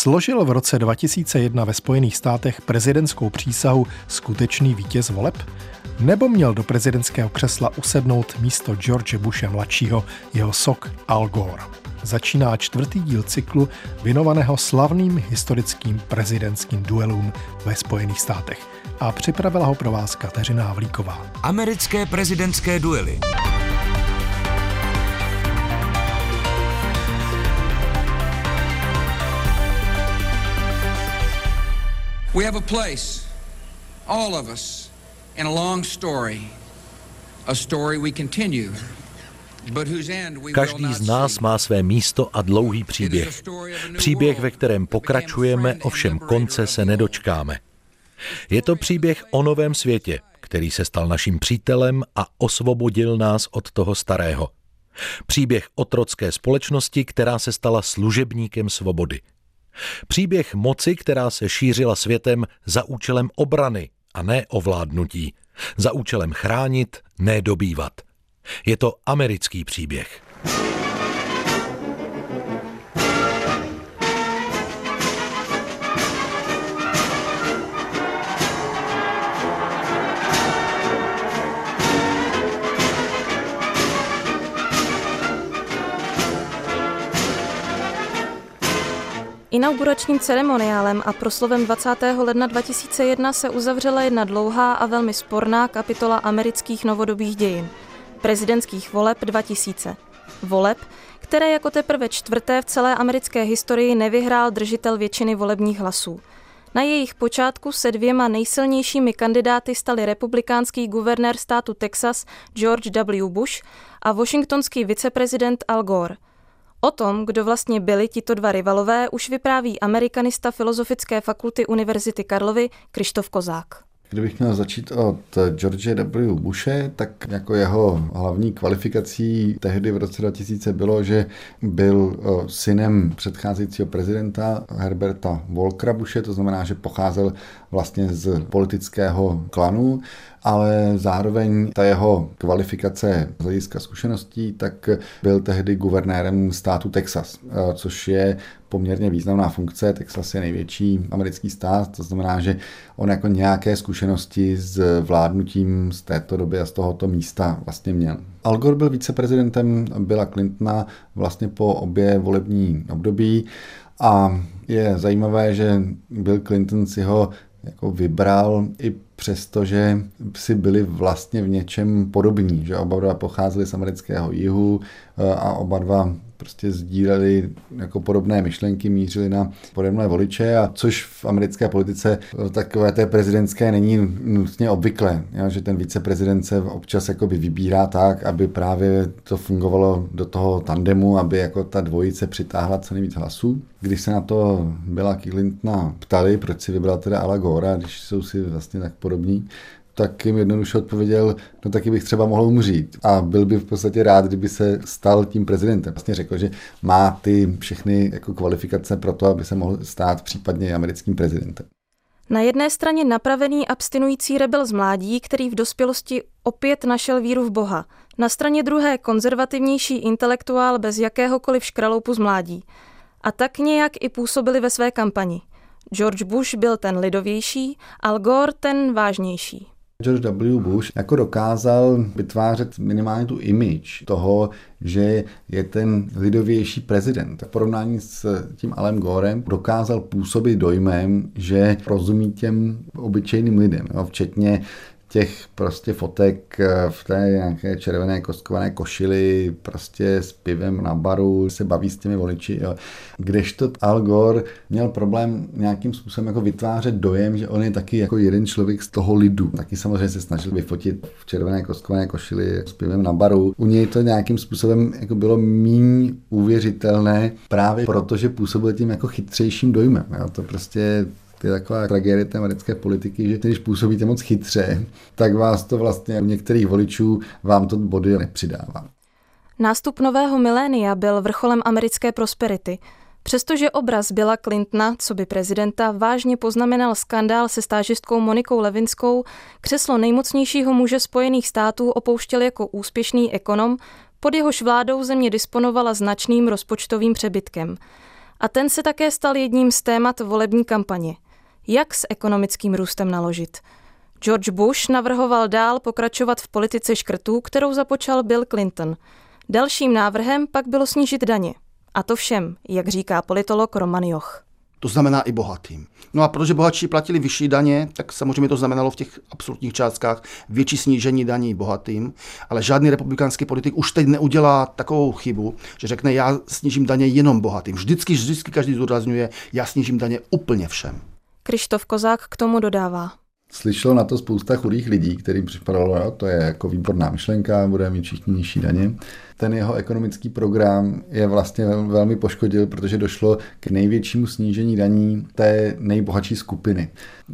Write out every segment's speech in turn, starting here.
Složil v roce 2001 ve Spojených státech prezidentskou přísahu skutečný vítěz voleb? Nebo měl do prezidentského křesla usednout místo George Bushe mladšího jeho sok Al Gore? Začíná čtvrtý díl cyklu věnovaného slavným historickým prezidentským duelům ve Spojených státech. A připravila ho pro vás Kateřina Havlíková. Americké prezidentské duely. We have a place, all of us, in a long story, a story we continue. Každý z nás má své místo a dlouhý příběh. Příběh, ve kterém pokračujeme, ovšem konce se nedočkáme. Je to příběh o novém světě, který se stal naším přítelem a osvobodil nás od toho starého. Příběh otrocké společnosti, která se stala služebníkem svobody. Příběh moci, která se šířila světem za účelem obrany a ne ovládnutí, za účelem chránit, ne dobývat. Je to americký příběh. Inauguračním ceremoniálem a proslovem 20. ledna 2001 se uzavřela jedna dlouhá a velmi sporná kapitola amerických novodobých dějin – prezidentských voleb 2000. Voleb, které jako teprve čtvrté v celé americké historii nevyhrál držitel většiny volebních hlasů. Na jejich počátku se dvěma nejsilnějšími kandidáty stali republikánský guvernér státu Texas George W. Bush a washingtonský viceprezident Al Gore – O tom, kdo vlastně byli tito dva rivalové, už vypráví amerikanista Filozofické fakulty Univerzity Karlovy Krištof Kozák. Kdybych měl začít od George W. Bushe, tak jako jeho hlavní kvalifikací tehdy v roce 2000 bylo, že byl synem předcházejícího prezidenta Herberta Volkera Bushe, to znamená, že pocházel vlastně z politického klanu ale zároveň ta jeho kvalifikace z hlediska zkušeností, tak byl tehdy guvernérem státu Texas, eh, což je poměrně významná funkce. Texas je největší americký stát, to znamená, že on jako nějaké zkušenosti s vládnutím z této doby a z tohoto místa vlastně měl. Al Gore byl viceprezidentem Billa Clintona vlastně po obě volební období a je zajímavé, že Bill Clinton si ho jako vybral i přesto, že si byli vlastně v něčem podobní, že oba dva pocházeli z amerického jihu eh, a oba dva prostě sdíleli jako podobné myšlenky, mířili na podobné voliče, a což v americké politice takové té prezidentské není nutně obvyklé, jo, že ten viceprezident se občas jakoby vybírá tak, aby právě to fungovalo do toho tandemu, aby jako ta dvojice přitáhla co nejvíc hlasů. Když se na to byla Clintona ptali, proč si vybral teda Ala Gora, když jsou si vlastně tak podobní, tak jim jednoduše odpověděl, no taky bych třeba mohl umřít. A byl by v podstatě rád, kdyby se stal tím prezidentem. Vlastně řekl, že má ty všechny jako kvalifikace pro to, aby se mohl stát případně americkým prezidentem. Na jedné straně napravený abstinující rebel z mládí, který v dospělosti opět našel víru v Boha. Na straně druhé konzervativnější intelektuál bez jakéhokoliv škraloupu z mládí. A tak nějak i působili ve své kampani. George Bush byl ten lidovější, Al Gore ten vážnější. George W. Bush jako dokázal vytvářet minimálně tu image toho, že je ten lidovější prezident. V porovnání s tím Alem Gorem dokázal působit dojmem, že rozumí těm obyčejným lidem, jo, včetně těch prostě fotek eh, v té nějaké červené kostkované košili, prostě s pivem na baru, se baví s těmi voliči. Jo. Kdežto Al Gore měl problém nějakým způsobem jako vytvářet dojem, že on je taky jako jeden člověk z toho lidu. Taky samozřejmě se snažil vyfotit v červené kostkované košili s pivem na baru. U něj to nějakým způsobem jako bylo méně uvěřitelné právě proto, že působil tím jako chytřejším dojmem. Jo. To prostě to je taková tragédie té americké politiky, že když působíte moc chytře, tak vás to vlastně u některých voličů vám to body nepřidává. Nástup nového milénia byl vrcholem americké prosperity. Přestože obraz Billa Clintona, co by prezidenta, vážně poznamenal skandál se stážistkou Monikou Levinskou, křeslo nejmocnějšího muže Spojených států opouštěl jako úspěšný ekonom, pod jehož vládou země disponovala značným rozpočtovým přebytkem – A ten se také stal jedním z témat volební kampaně. Jak s ekonomickým růstem naložit? George Bush navrhoval dál pokračovat v politice škrtů, kterou započal Bill Clinton. Dalším návrhem pak bylo snížit daně. A to všem, jak říká politolog Roman Joch. To znamená i bohatým. No a protože bohatší platili vyšší daně, tak samozřejmě to znamenalo v těch absolutních částkách větší snížení daní bohatým, ale žádný republikánský politik už teď neudělá takovou chybu, že řekne, já snížím daně jenom bohatým. Vždycky, vždycky každý zdůrazňuje, já snížím daně úplně všem. Krištof Kozák k tomu dodává. Slyšelo na to spousta chudých lidí, kterým připadalo, jo, to je jako výborná myšlenka, budeme mít všichni nižší daně ten jeho ekonomický program je vlastně velmi poškodil, protože došlo k největšímu snížení daní té nejbohatší skupiny.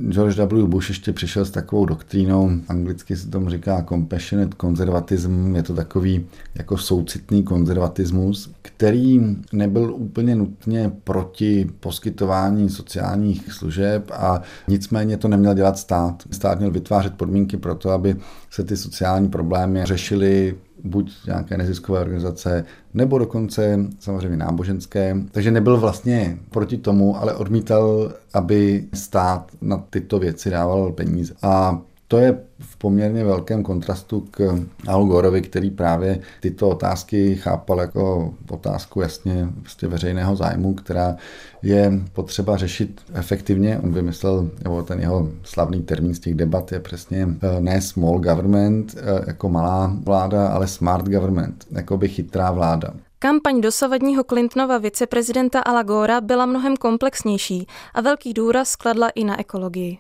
George W. Bush ještě přišel s takovou doktrínou, anglicky se tomu říká compassionate conservatism, je to takový jako soucitný konzervatismus, který nebyl úplně nutně proti poskytování sociálních služeb a nicméně to neměl dělat stát. Stát měl vytvářet podmínky pro to, aby se ty sociální problémy řešily buď nějaké neziskové organizace, nebo dokonce samozřejmě náboženské. Takže nebyl vlastně proti tomu, ale odmítal, aby stát na tyto věci dával peníze. A to je v poměrně velkém kontrastu k Al Gorovi, který právě tyto otázky chápal jako otázku jasně prostě veřejného zájmu, která je potřeba řešit efektivně. On vymyslel, nebo ten jeho slavný termín z těch debat je přesně eh, ne small government eh, jako malá vláda, ale smart government, jako by chytrá vláda. Kampaň dosavadního Clintonova viceprezidenta Ala Gora byla mnohem komplexnější a velký důraz kladla i na ekologii.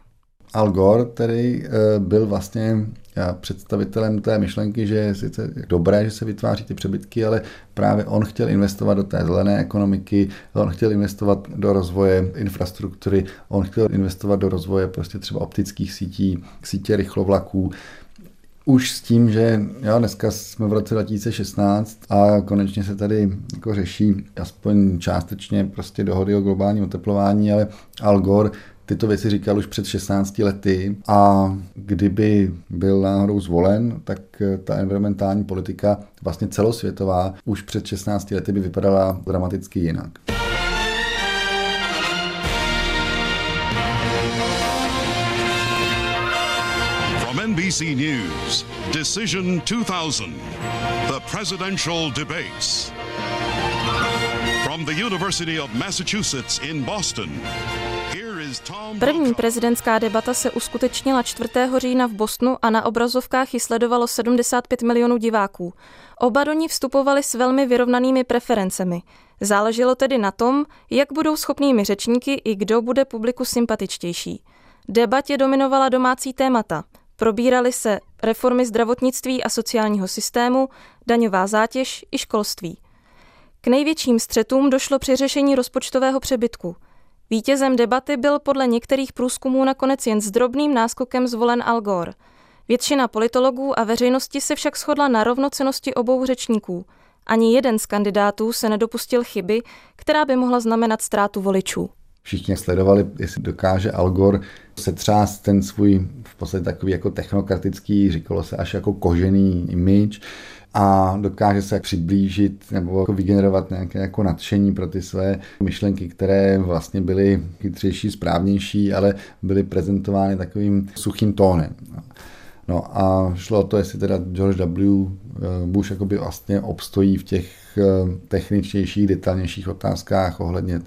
Al Gore, který eh, byl vlastně eh, představitelem té myšlenky, že je sice dobré, že se vytváří ty přebytky, ale právě on chtěl investovat do té zelené ekonomiky, on chtěl investovat do rozvoje infrastruktury, on chtěl investovat do rozvoje prostě třeba optických sítí, sítě rychlovlaků, už s tím, že jo, dneska jsme v roce 2016 a konečně se tady jako řeší aspoň částečně prostě dohody o globálním oteplování, ale Al Gore tyto věci říkal už před 16 lety a kdyby byl náhodou zvolen, tak eh, ta environmentální politika vlastně celosvětová už před 16 lety by vypadala dramaticky jinak. From NBC News, Decision 2000, the presidential debates. From the University of Massachusetts in Boston, První prezidentská debata se uskutečnila 4. října v Bostonu a na obrazovkách ji sledovalo 75 milionů diváků. Oba do ní vstupovali s velmi vyrovnanými preferencemi. Záleželo tedy na tom, jak budou schopnými řečníky i kdo bude publiku sympatičtější. Debatě dominovala domácí témata. Probírali se reformy zdravotnictví a sociálního systému, daňová zátěž i školství. K největším střetům došlo při řešení rozpočtového přebytku – Vítězem debaty byl podle některých průzkumů nakonec jen s drobným náskokem zvolen Al Gore. Většina politologů a veřejnosti se však shodla na rovnocenosti obou řečníků. Ani jeden z kandidátů se nedopustil chyby, která by mohla znamenat ztrátu voličů. Všichni sledovali, jestli dokáže Al Gore setřást ten svůj v podstatě takový jako technokratický, říkalo se až jako kožený image, a dokáže se přiblížit nebo jako vygenerovat nějaké jako nadšení pro ty své myšlenky, které vlastně byly chytřejší, správnější, ale byly prezentovány takovým suchým tónem. No a šlo o to, jestli teda George W. Bush jakoby vlastně obstojí v těch eh, techničtějších, detailnějších otázkách ohledně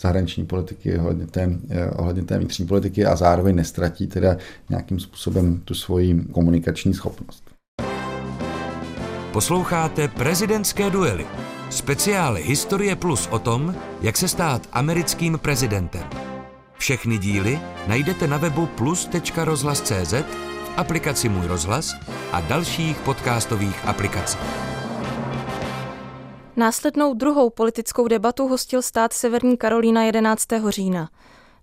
zahraniční politiky, ohledně té, eh, ohledně té vnitřní politiky a zároveň nestratí teda nějakým způsobem tu svoji komunikační schopnost. Posloucháte prezidentské duely. Speciály Historie Plus o tom, jak se stát americkým prezidentem. Všechny díly najdete na webu plus.rozhlas.cz, v aplikaci Můj rozhlas a dalších podcastových aplikacích. Následnou druhou politickou debatu hostil stát Severní Karolína 11. října.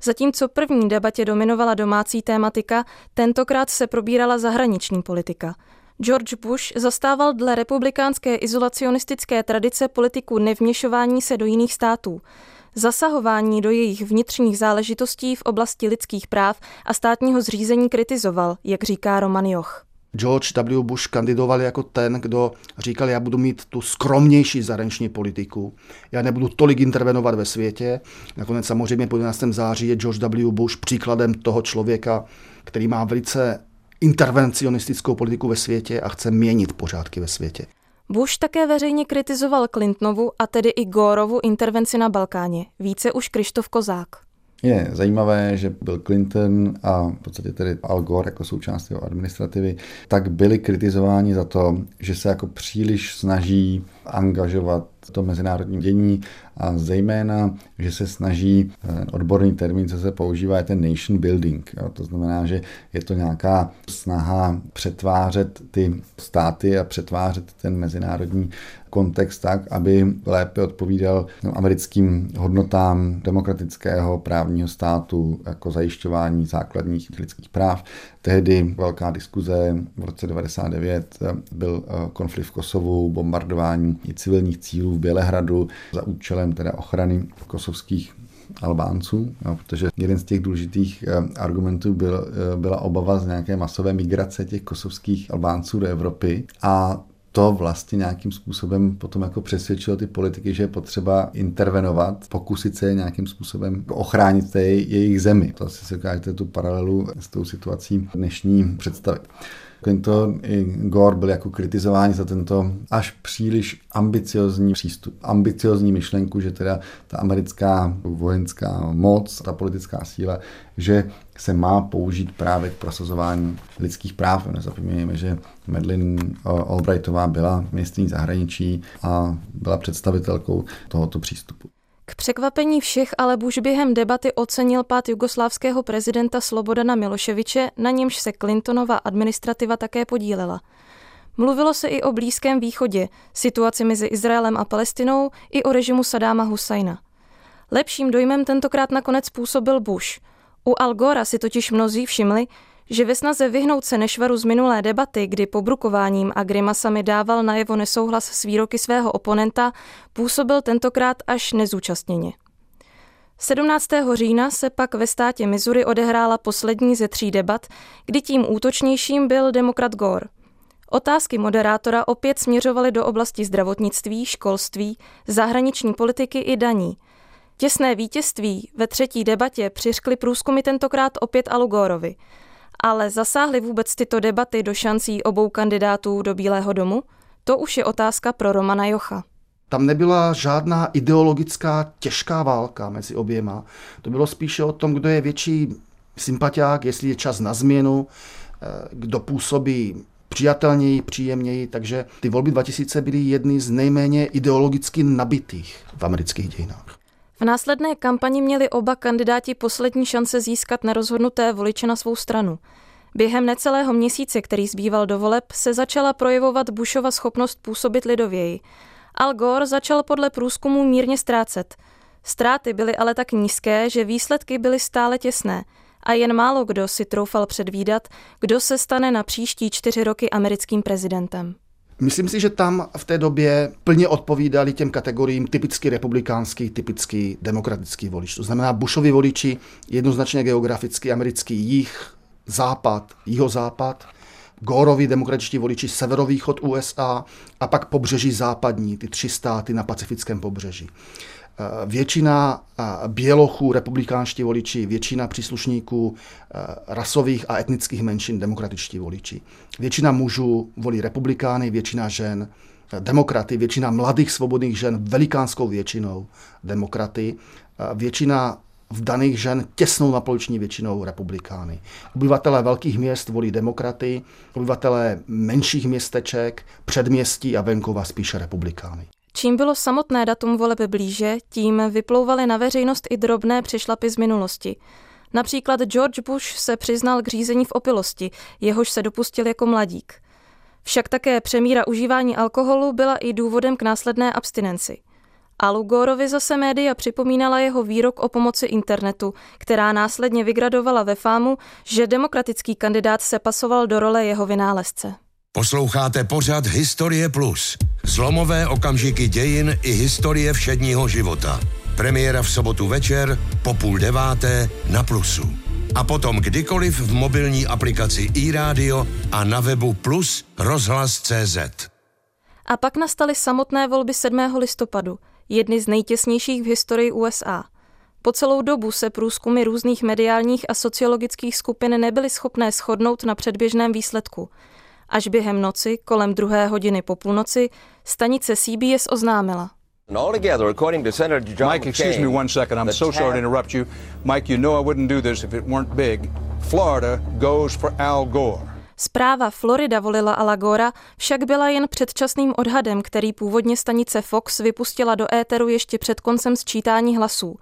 Zatímco první debatě dominovala domácí tématika, tentokrát se probírala zahraniční politika – George Bush zastával dle republikánské izolacionistické tradice politiku nevměšování se do jiných států, zasahování do jejich vnitřních záležitostí v oblasti lidských práv a státního zřízení kritizoval, jak říká Roman Joch. George W. Bush kandidoval jako ten, kdo říkal, já budu mít tu skromnější zahraniční politiku, já nebudu tolik intervenovat ve světě. Nakonec samozřejmě po 11. září je George W. Bush příkladem toho člověka, který má velice intervencionistickou politiku ve světě a chce měnit pořádky ve světě. Bush také veřejně kritizoval Clintonovu a tedy i Górovu intervenci na Balkáně. Více už Krištof Kozák. Je zajímavé, že Bill Clinton a v podstatě tedy Al Gore jako součást jeho administrativy, tak byli kritizováni za to, že se jako příliš snaží angažovat to mezinárodní dění a zejména, že se snaží, ten odborný termín, co se používá, je ten nation building. Jo. To znamená, že je to nějaká snaha přetvářet ty státy a přetvářet ten mezinárodní kontext tak, aby lépe odpovídal americkým hodnotám demokratického právního státu jako zajišťování základních lidských práv. Tehdy velká diskuze v roce 99 byl eh, konflikt v Kosovu, bombardování civilních cílů v Bělehradu za účelem teda ochrany kosovských Albánců, jo, protože jeden z těch důležitých eh, argumentů byl, eh, byla obava z nějaké masové migrace těch kosovských Albánců do Evropy a to vlastně nějakým způsobem potom jako přesvědčilo ty politiky, že je potřeba intervenovat, pokusit se nějakým způsobem ochránit té jejich zemi. To asi se dokážete tu paralelu s tou situací dnešní představit. Clinton i Gore byli jako kritizováni za tento až příliš ambiciozní přístup. Ambiciozní myšlenku, že teda ta americká vojenská moc, ta politická síla, že se má použít právě k prosazování lidských práv. Nezapomínejme, že Madeleine Albrightová byla ministrní zahraničí a byla představitelkou tohoto přístupu. K překvapení všech ale Bush během debaty ocenil pád jugoslávského prezidenta Slobodana Miloševiče, na němž se Clintonova administrativa také podílela. Mluvilo se i o Blízkém východě, situaci mezi Izraelem a Palestinou i o režimu Sadáma Husajna. Lepším dojmem tentokrát nakonec působil Bush. U Al Gora si totiž mnozí všimli, že ve snaze vyhnout se nešvaru z minulé debaty, kdy pobrukováním a grimasami dával najevo nesouhlas s výroky svého oponenta, působil tentokrát až nezúčastněně. 17. října se pak ve státě Missouri odehrála poslední ze tří debat, kdy tím útočnějším byl demokrat Gore. Otázky moderátora opět směřovaly do oblasti zdravotnictví, školství, zahraniční politiky i daní. Těsné vítězství ve třetí debatě přiřkly průzkumy tentokrát opět Alu Gorovi – ale zasáhly vůbec tyto debaty do šancí obou kandidátů do Bílého domu? To už je otázka pro Romana Jocha. Tam nebyla žádná ideologická těžká válka mezi oběma. To bylo spíše o tom, kdo je větší sympatiák, jestli je čas na změnu, eh, kdo působí přijatelněji, příjemněji, takže ty volby 2000 byly jedny z nejméně ideologicky nabitých v amerických dějinách. V následné kampani měli oba kandidáti poslední šance získat nerozhodnuté voliče na svou stranu. Během necelého měsíce, který zbýval do voleb, se začala projevovat Bushova schopnost působit lidověji. Al Gore začal podle průzkumu mírně ztrácet. Ztráty byly ale tak nízké, že výsledky byly stále těsné a jen málo kdo si troufal předvídat, kdo se stane na příští čtyři roky americkým prezidentem. Myslím si, že tam v té době plně odpovídali těm kategoriím typicky republikánský, typicky demokratický volič. To znamená Bushovi voliči jednoznačně geograficky americký jih, západ, jihozápad, Górovi demokratičtí voliči severovýchod USA a pak pobřeží západní, ty tři státy na pacifickém pobřeží. Eh, většina eh, bělochů, republikánští voliči, většina příslušníků eh, rasových a etnických menšin, demokratičtí voliči. Většina mužů volí republikány, většina žen demokraty, většina mladých svobodných žen velikánskou většinou demokraty, většina v daných žen těsnou napoloční většinou republikány. Obyvatelé velkých měst volí demokraty, obyvatelé menších městeček, předměstí a venkova spíše republikány. Čím bylo samotné datum voleb blíže, tím vyplouvaly na veřejnost i drobné přešlapy z minulosti. Například George Bush se přiznal k řízení v opilosti, jehož se dopustil jako mladík. Však také přemíra užívání alkoholu byla i důvodem k následné abstinenci. Alu Gorovi zase média připomínala jeho výrok o pomoci internetu, která následně vygradovala ve fámu, že demokratický kandidát se pasoval do role jeho vynálezce. Posloucháte pořad Historie Plus. Zlomové okamžiky dějin i historie všedního života. Premiéra v sobotu večer po půl deváté na Plusu. a potom kdykoliv v mobilní aplikaci iRádio a na webu plus rozhlas.cz. A pak nastaly samotné volby 7. listopadu, jedny z nejtěsnějších v historii USA. Po celou dobu se průzkumy různých mediálních a sociologických skupin nebyly schopné shodnout na předběžném výsledku. Až během noci, kolem druhé hodiny po půlnoci, stanice CBS oznámila. Mike, excuse me one second. I'm so sorry to interrupt you. Mike, you know I wouldn't do this if it weren't big. Florida goes for Al Gore. Zpráva Florida volila Ala Gora však byla jen předčasným odhadem, který původně stanice Fox vypustila do éteru ještě před koncem sčítání hlasů.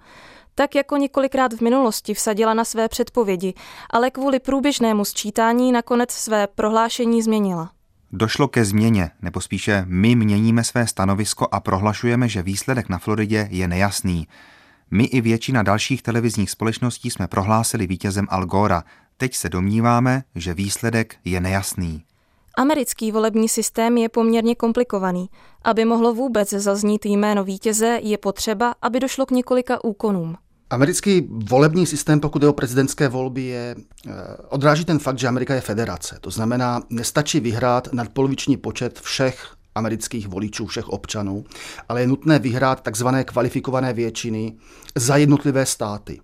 Tak jako několikrát v minulosti vsadila na své předpovědi, ale kvůli průběžnému sčítání nakonec své prohlášení změnila. Došlo ke změně, nebo spíše my měníme své stanovisko a prohlašujeme, že výsledek na Floridě je nejasný. My i většina dalších televizních společností jsme prohlásili vítězem Al Gora. Teď se domníváme, že výsledek je nejasný. Americký volební systém je poměrně komplikovaný. Aby mohlo vůbec zaznít jméno vítěze, je potřeba, aby došlo k několika úkonům. Americký volební systém, pokud je o prezidentské volby, je, eh, odráží ten fakt, že Amerika je federace. To znamená, nestačí vyhrát nadpoloviční počet všech amerických voličů, všech občanů, ale je nutné vyhrát takzvané kvalifikované většiny za jednotlivé státy.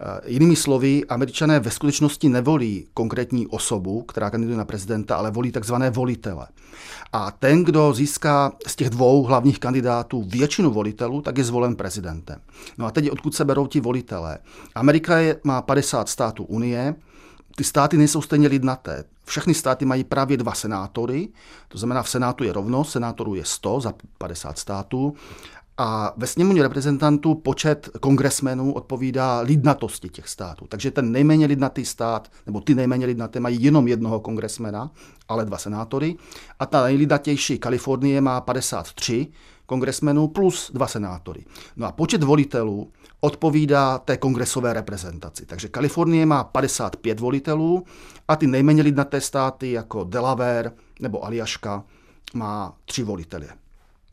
Eh, jinými slovy, američané ve skutečnosti nevolí konkrétní osobu, která kandiduje na prezidenta, ale volí takzvané volitele. A ten, kdo získá z těch dvou hlavních kandidátů většinu volitelů, tak je zvolen prezidentem. No a teď odkud se berou ti volitelé? Amerika je, má 50 států Unie, ty státy nejsou stejně lidnaté. Všechny státy mají právě dva senátory, to znamená v Senátu je rovno, senátorů je 100 za 50 států a ve sněmovně reprezentantů počet kongresmenů odpovídá lidnatosti těch států. Takže ten nejméně lidnatý stát, nebo ty nejméně lidnaté mají jenom jednoho kongresmena, ale dva senátory. A ta nejlidnatější Kalifornie má 53 kongresmenů plus dva senátory. No a počet volitelů odpovídá té kongresové reprezentaci. Takže Kalifornie má 55 volitelů a ty nejméně lidnaté státy jako Delaware nebo Aljaška má tři volitele.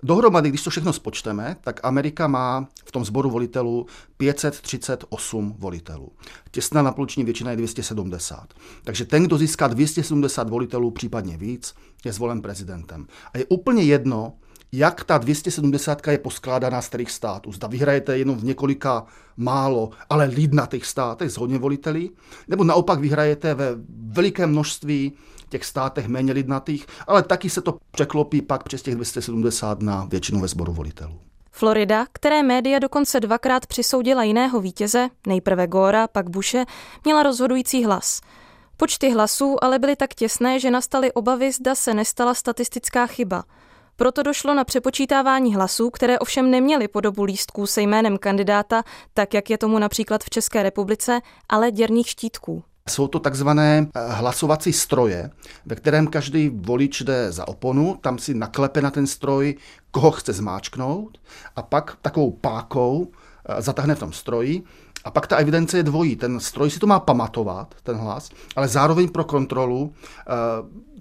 Dohromady, když to všechno spočteme, tak Amerika má v tom sboru volitelů 538 volitelů. Těsná napoluční většina je 270. Takže ten, kdo získá 270 volitelů, případně víc, je zvolen prezidentem. A je úplně jedno, jak ta 270 je poskládaná z kterých států. Zda vyhrajete jenom v několika málo, ale lidnatých státech s hodně volitelí, nebo naopak vyhrajete ve velikém množství těch státech méně lidnatých, ale taky se to překlopí pak přes těch 270 na většinu ve sboru volitelů. Florida, které média dokonce dvakrát přisoudila jiného vítěze, nejprve Gora, pak Bushe, měla rozhodující hlas. Počty hlasů ale byly tak těsné, že nastaly obavy, zda se nestala statistická chyba. Proto došlo na přepočítávání hlasů, které ovšem neměly podobu lístků se jménem kandidáta, tak jak je tomu například v České republice, ale děrných štítků. Jsou to takzvané eh, hlasovací stroje, ve kterém každý volič jde za oponu, tam si naklepe na ten stroj, koho chce zmáčknout a pak takovou pákou eh, zatáhne v tom stroji a pak ta evidence je dvojí. Ten stroj si to má pamatovat, ten hlas, ale zároveň pro kontrolu eh,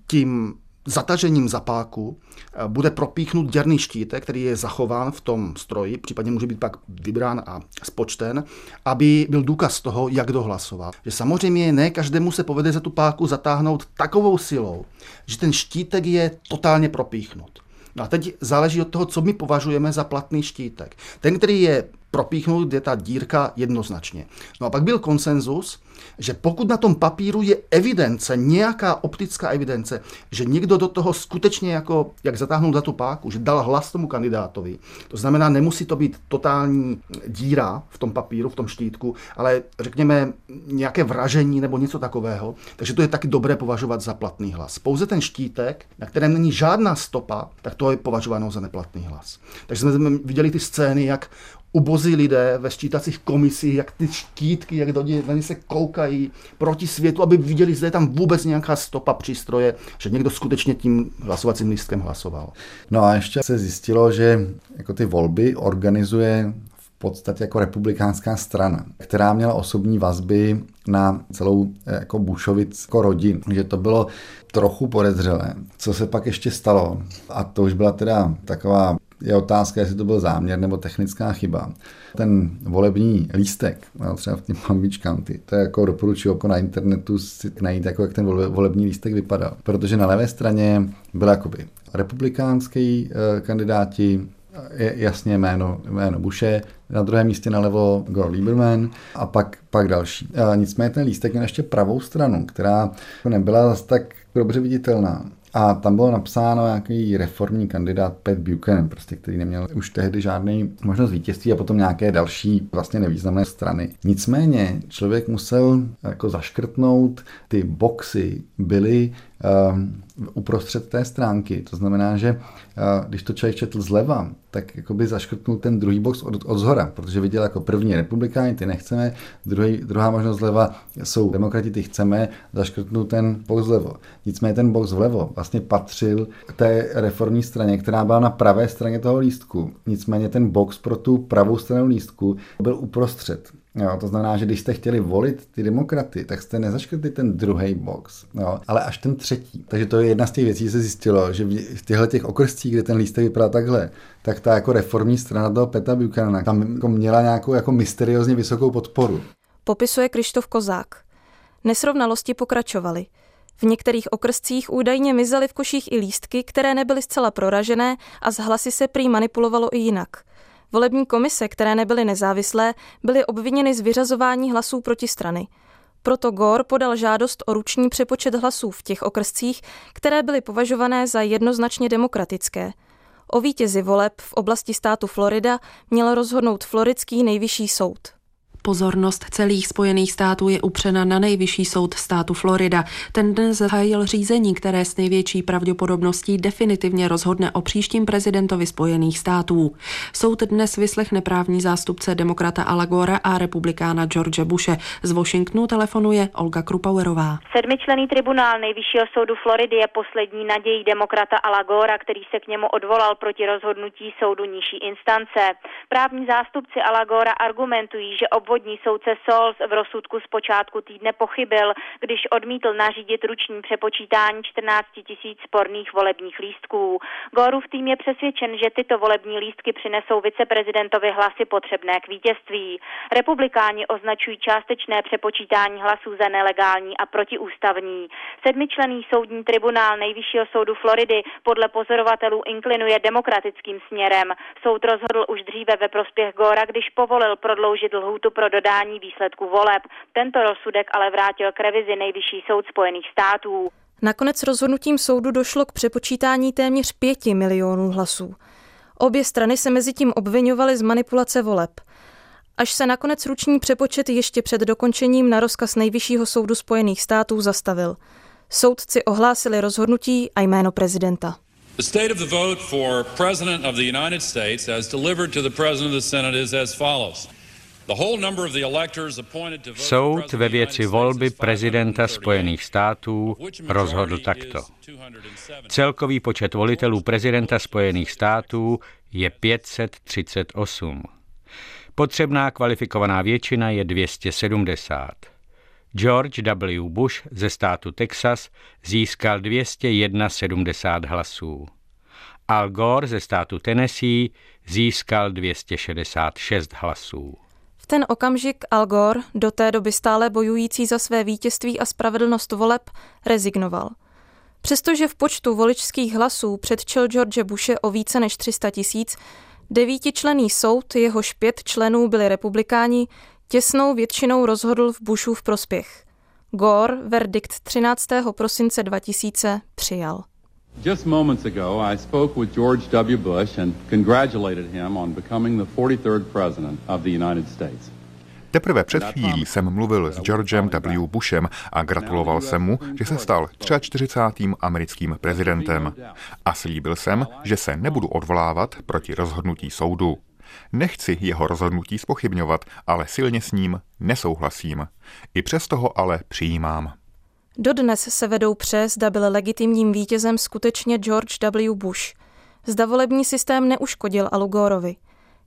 tím zatažením zapáku eh, bude propíchnut děrný štítek, který je zachován v tom stroji, případně může být pak vybrán a spočten, aby byl důkaz toho, jak kdo hlasoval. Že samozřejmě ne každému se povede za tu páku zatáhnout takovou silou, že ten štítek je totálně propíchnut. No a teď záleží od toho, co my považujeme za platný štítek. Ten, který je propíchnout je ta dírka jednoznačně. No a pak byl konsenzus, že pokud na tom papíru je evidence, nějaká optická evidence, že někdo do toho skutečně jako, jak zatáhnout za tu páku, že dal hlas tomu kandidátovi, to znamená, nemusí to být totální díra v tom papíru, v tom štítku, ale řekněme nějaké vražení nebo něco takového, takže to je taky dobré považovat za platný hlas. Pouze ten štítek, na kterém není žádná stopa, tak to je považováno za neplatný hlas. Takže jsme viděli ty scény, jak ubozí lidé ve ščítacích komisích, jak ty štítky, jak do ně se koukají proti světu, aby viděli, zda je tam vůbec nějaká stopa přístroje, že někdo skutečně tím hlasovacím lístkem hlasoval. No a ještě se zjistilo, že jako ty volby organizuje v podstatě jako republikánská strana, která měla osobní vazby na celou eh, jako Bushovic jako rodin, že to bylo trochu podezřelé. Co se pak ještě stalo, a to už byla teda taková Je otázka, jestli to byl záměr nebo technická chyba. Ten volební lístek, třeba v tím Palm County, to je jako doporučuji jako na internetu si najít, jako jak ten volební lístek vypadal. Protože na levé straně byl jakoby republikánský eh, kandidáti, je jasně jméno, jméno Bushe, na druhém místě nalevo Gore Lieberman a pak, pak další. A nicméně ten lístek měl ještě pravou stranu, která nebyla zase tak dobře viditelná. A tam bylo napsáno nějaký reformní kandidát Pat Buchanan, prostě, který neměl už tehdy žádný možnost vítězství a potom nějaké další vlastně nevýznamné strany. Nicméně člověk musel jako zaškrtnout, ty boxy byly uprostřed té stránky. To znamená, že uh, když to člověk četl zleva, tak jakoby zaškrtnul ten druhý box od, od zhora, protože viděl jako první republikáni, ty nechceme, druhý, druhá možnost zleva jsou demokrati, ty chceme, zaškrtnul ten box zlevo. Nicméně ten box vlevo vlastně patřil té reformní straně, která byla na pravé straně toho lístku. Nicméně ten box pro tu pravou stranu lístku byl uprostřed. Jo, to znamená, že když jste chtěli volit ty demokraty, tak jste nezaškrtli ten druhý box, jo, ale až ten třetí. Takže to je jedna z těch věcí, se zjistilo, že v těchto těch okrscích, kde ten lístek vypadá takhle, tak ta jako reformní strana toho Peta Buchanana tam jako měla nějakou jako mysteriózně vysokou podporu. Popisuje Krištof Kozák. Nesrovnalosti pokračovaly. V některých okrscích údajně mizely v koších i lístky, které nebyly zcela proražené a z hlasy se prý manipulovalo i jinak – Volební komise, které nebyly nezávislé, byly obviněny z vyřazování hlasů proti strany. Proto Gore podal žádost o ruční přepočet hlasů v těch okrscích, které byly považované za jednoznačně demokratické. O vítězi voleb v oblasti státu Florida měl rozhodnout floridský nejvyšší soud. Pozornost celých Spojených států je upřena na nejvyšší soud státu Florida. Ten dnes zahájil řízení, které s největší pravděpodobností definitivně rozhodne o příštím prezidentovi Spojených států. Soud dnes vyslechne právní zástupce demokrata Alagora a republikána George Bushe. Z Washingtonu telefonuje Olga Krupauerová. Sedmičlený tribunál nejvyššího soudu Floridy je poslední nadějí demokrata Alagora, který se k němu odvolal proti rozhodnutí soudu nižší instance. Právní zástupci Alagora argumentují, že ob obvodní soudce Sols v rozsudku z počátku týdne pochybil, když odmítl nařídit ruční přepočítání 14 tisíc sporných volebních lístků. Gorův tým je přesvědčen, že tyto volební lístky přinesou viceprezidentovi hlasy potřebné k vítězství. Republikáni označují částečné přepočítání hlasů za nelegální a protiústavní. Sedmičlený soudní tribunál Nejvyššího soudu Floridy podle pozorovatelů inklinuje demokratickým směrem. Soud rozhodl už dříve ve prospěch Gora, když povolil prodloužit lhůtu pro pro dodání výsledku voleb. Tento rozsudek ale vrátil k revizi Nejvyšší soud Spojených států. Nakonec rozhodnutím soudu došlo k přepočítání téměř pěti milionů hlasů. Obě strany se mezi tím obvinovaly z manipulace voleb. Až se nakonec ruční přepočet ještě před dokončením na rozkaz Nejvyššího soudu Spojených států zastavil. Soudci ohlásili rozhodnutí a jméno prezidenta. The state of the vote for President of the United States as delivered to the President of the Senate is as follows. Soud ve věci volby prezidenta Spojených států rozhodl takto. Celkový počet volitelů prezidenta Spojených států je 538. Potřebná kvalifikovaná většina je 270. George W. Bush ze státu Texas získal 271 hlasů. Al Gore ze státu Tennessee získal 266 hlasů. V ten okamžik Al Gore, do té doby stále bojující za své vítězství a spravedlnost voleb, rezignoval. Přestože v počtu voličských hlasů předčil George Bushe o více než 300 tisíc, devítičlený soud, jehož pět členů byli republikáni, těsnou většinou rozhodl v Bushův prospěch. Gore verdikt 13. prosince 2000 přijal. Just moments ago, I spoke with George W. Bush and congratulated him on becoming the 43rd president of the United States. Teprve před chvílí jsem mluvil s Georgem W. Bushem a gratuloval jsem mu, že se stal 43. americkým prezidentem. A slíbil jsem, že se nebudu odvolávat proti rozhodnutí soudu. Nechci jeho rozhodnutí spochybňovat, ale silně s ním nesouhlasím. I přesto ho ale přijímám. Dodnes se vedou přes, zda byl legitimním vítězem skutečně George W. Bush. Zda volební systém neuškodil Alu Gorovi.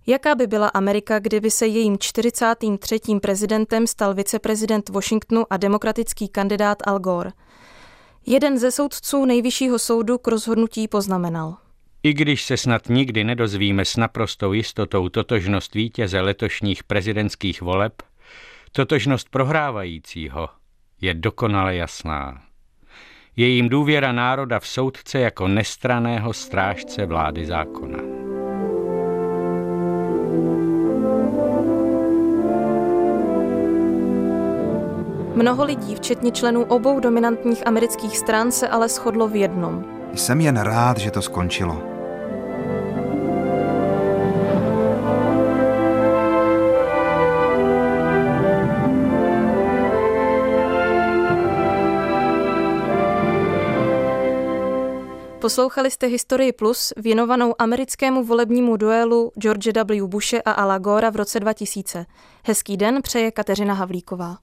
Jaká by byla Amerika, kdyby se jejím 43. prezidentem stal viceprezident Washingtonu a demokratický kandidát Al Gore? Jeden ze soudců nejvyššího soudu k rozhodnutí poznamenal. I když se snad nikdy nedozvíme s naprostou jistotou totožnost vítěze letošních prezidentských voleb, totožnost prohrávajícího je dokonale jasná. Je jim důvěra národa v soudce jako nestraného strážce vlády zákona. Mnoho lidí, včetně členů obou dominantních amerických stran, se ale shodlo v jednom. Jsem jen rád, že to skončilo. Poslouchali jste Historii Plus věnovanou americkému volebnímu duelu George W. Bushe a Ala Gora v roce 2000. Hezký den přeje Kateřina Havlíková.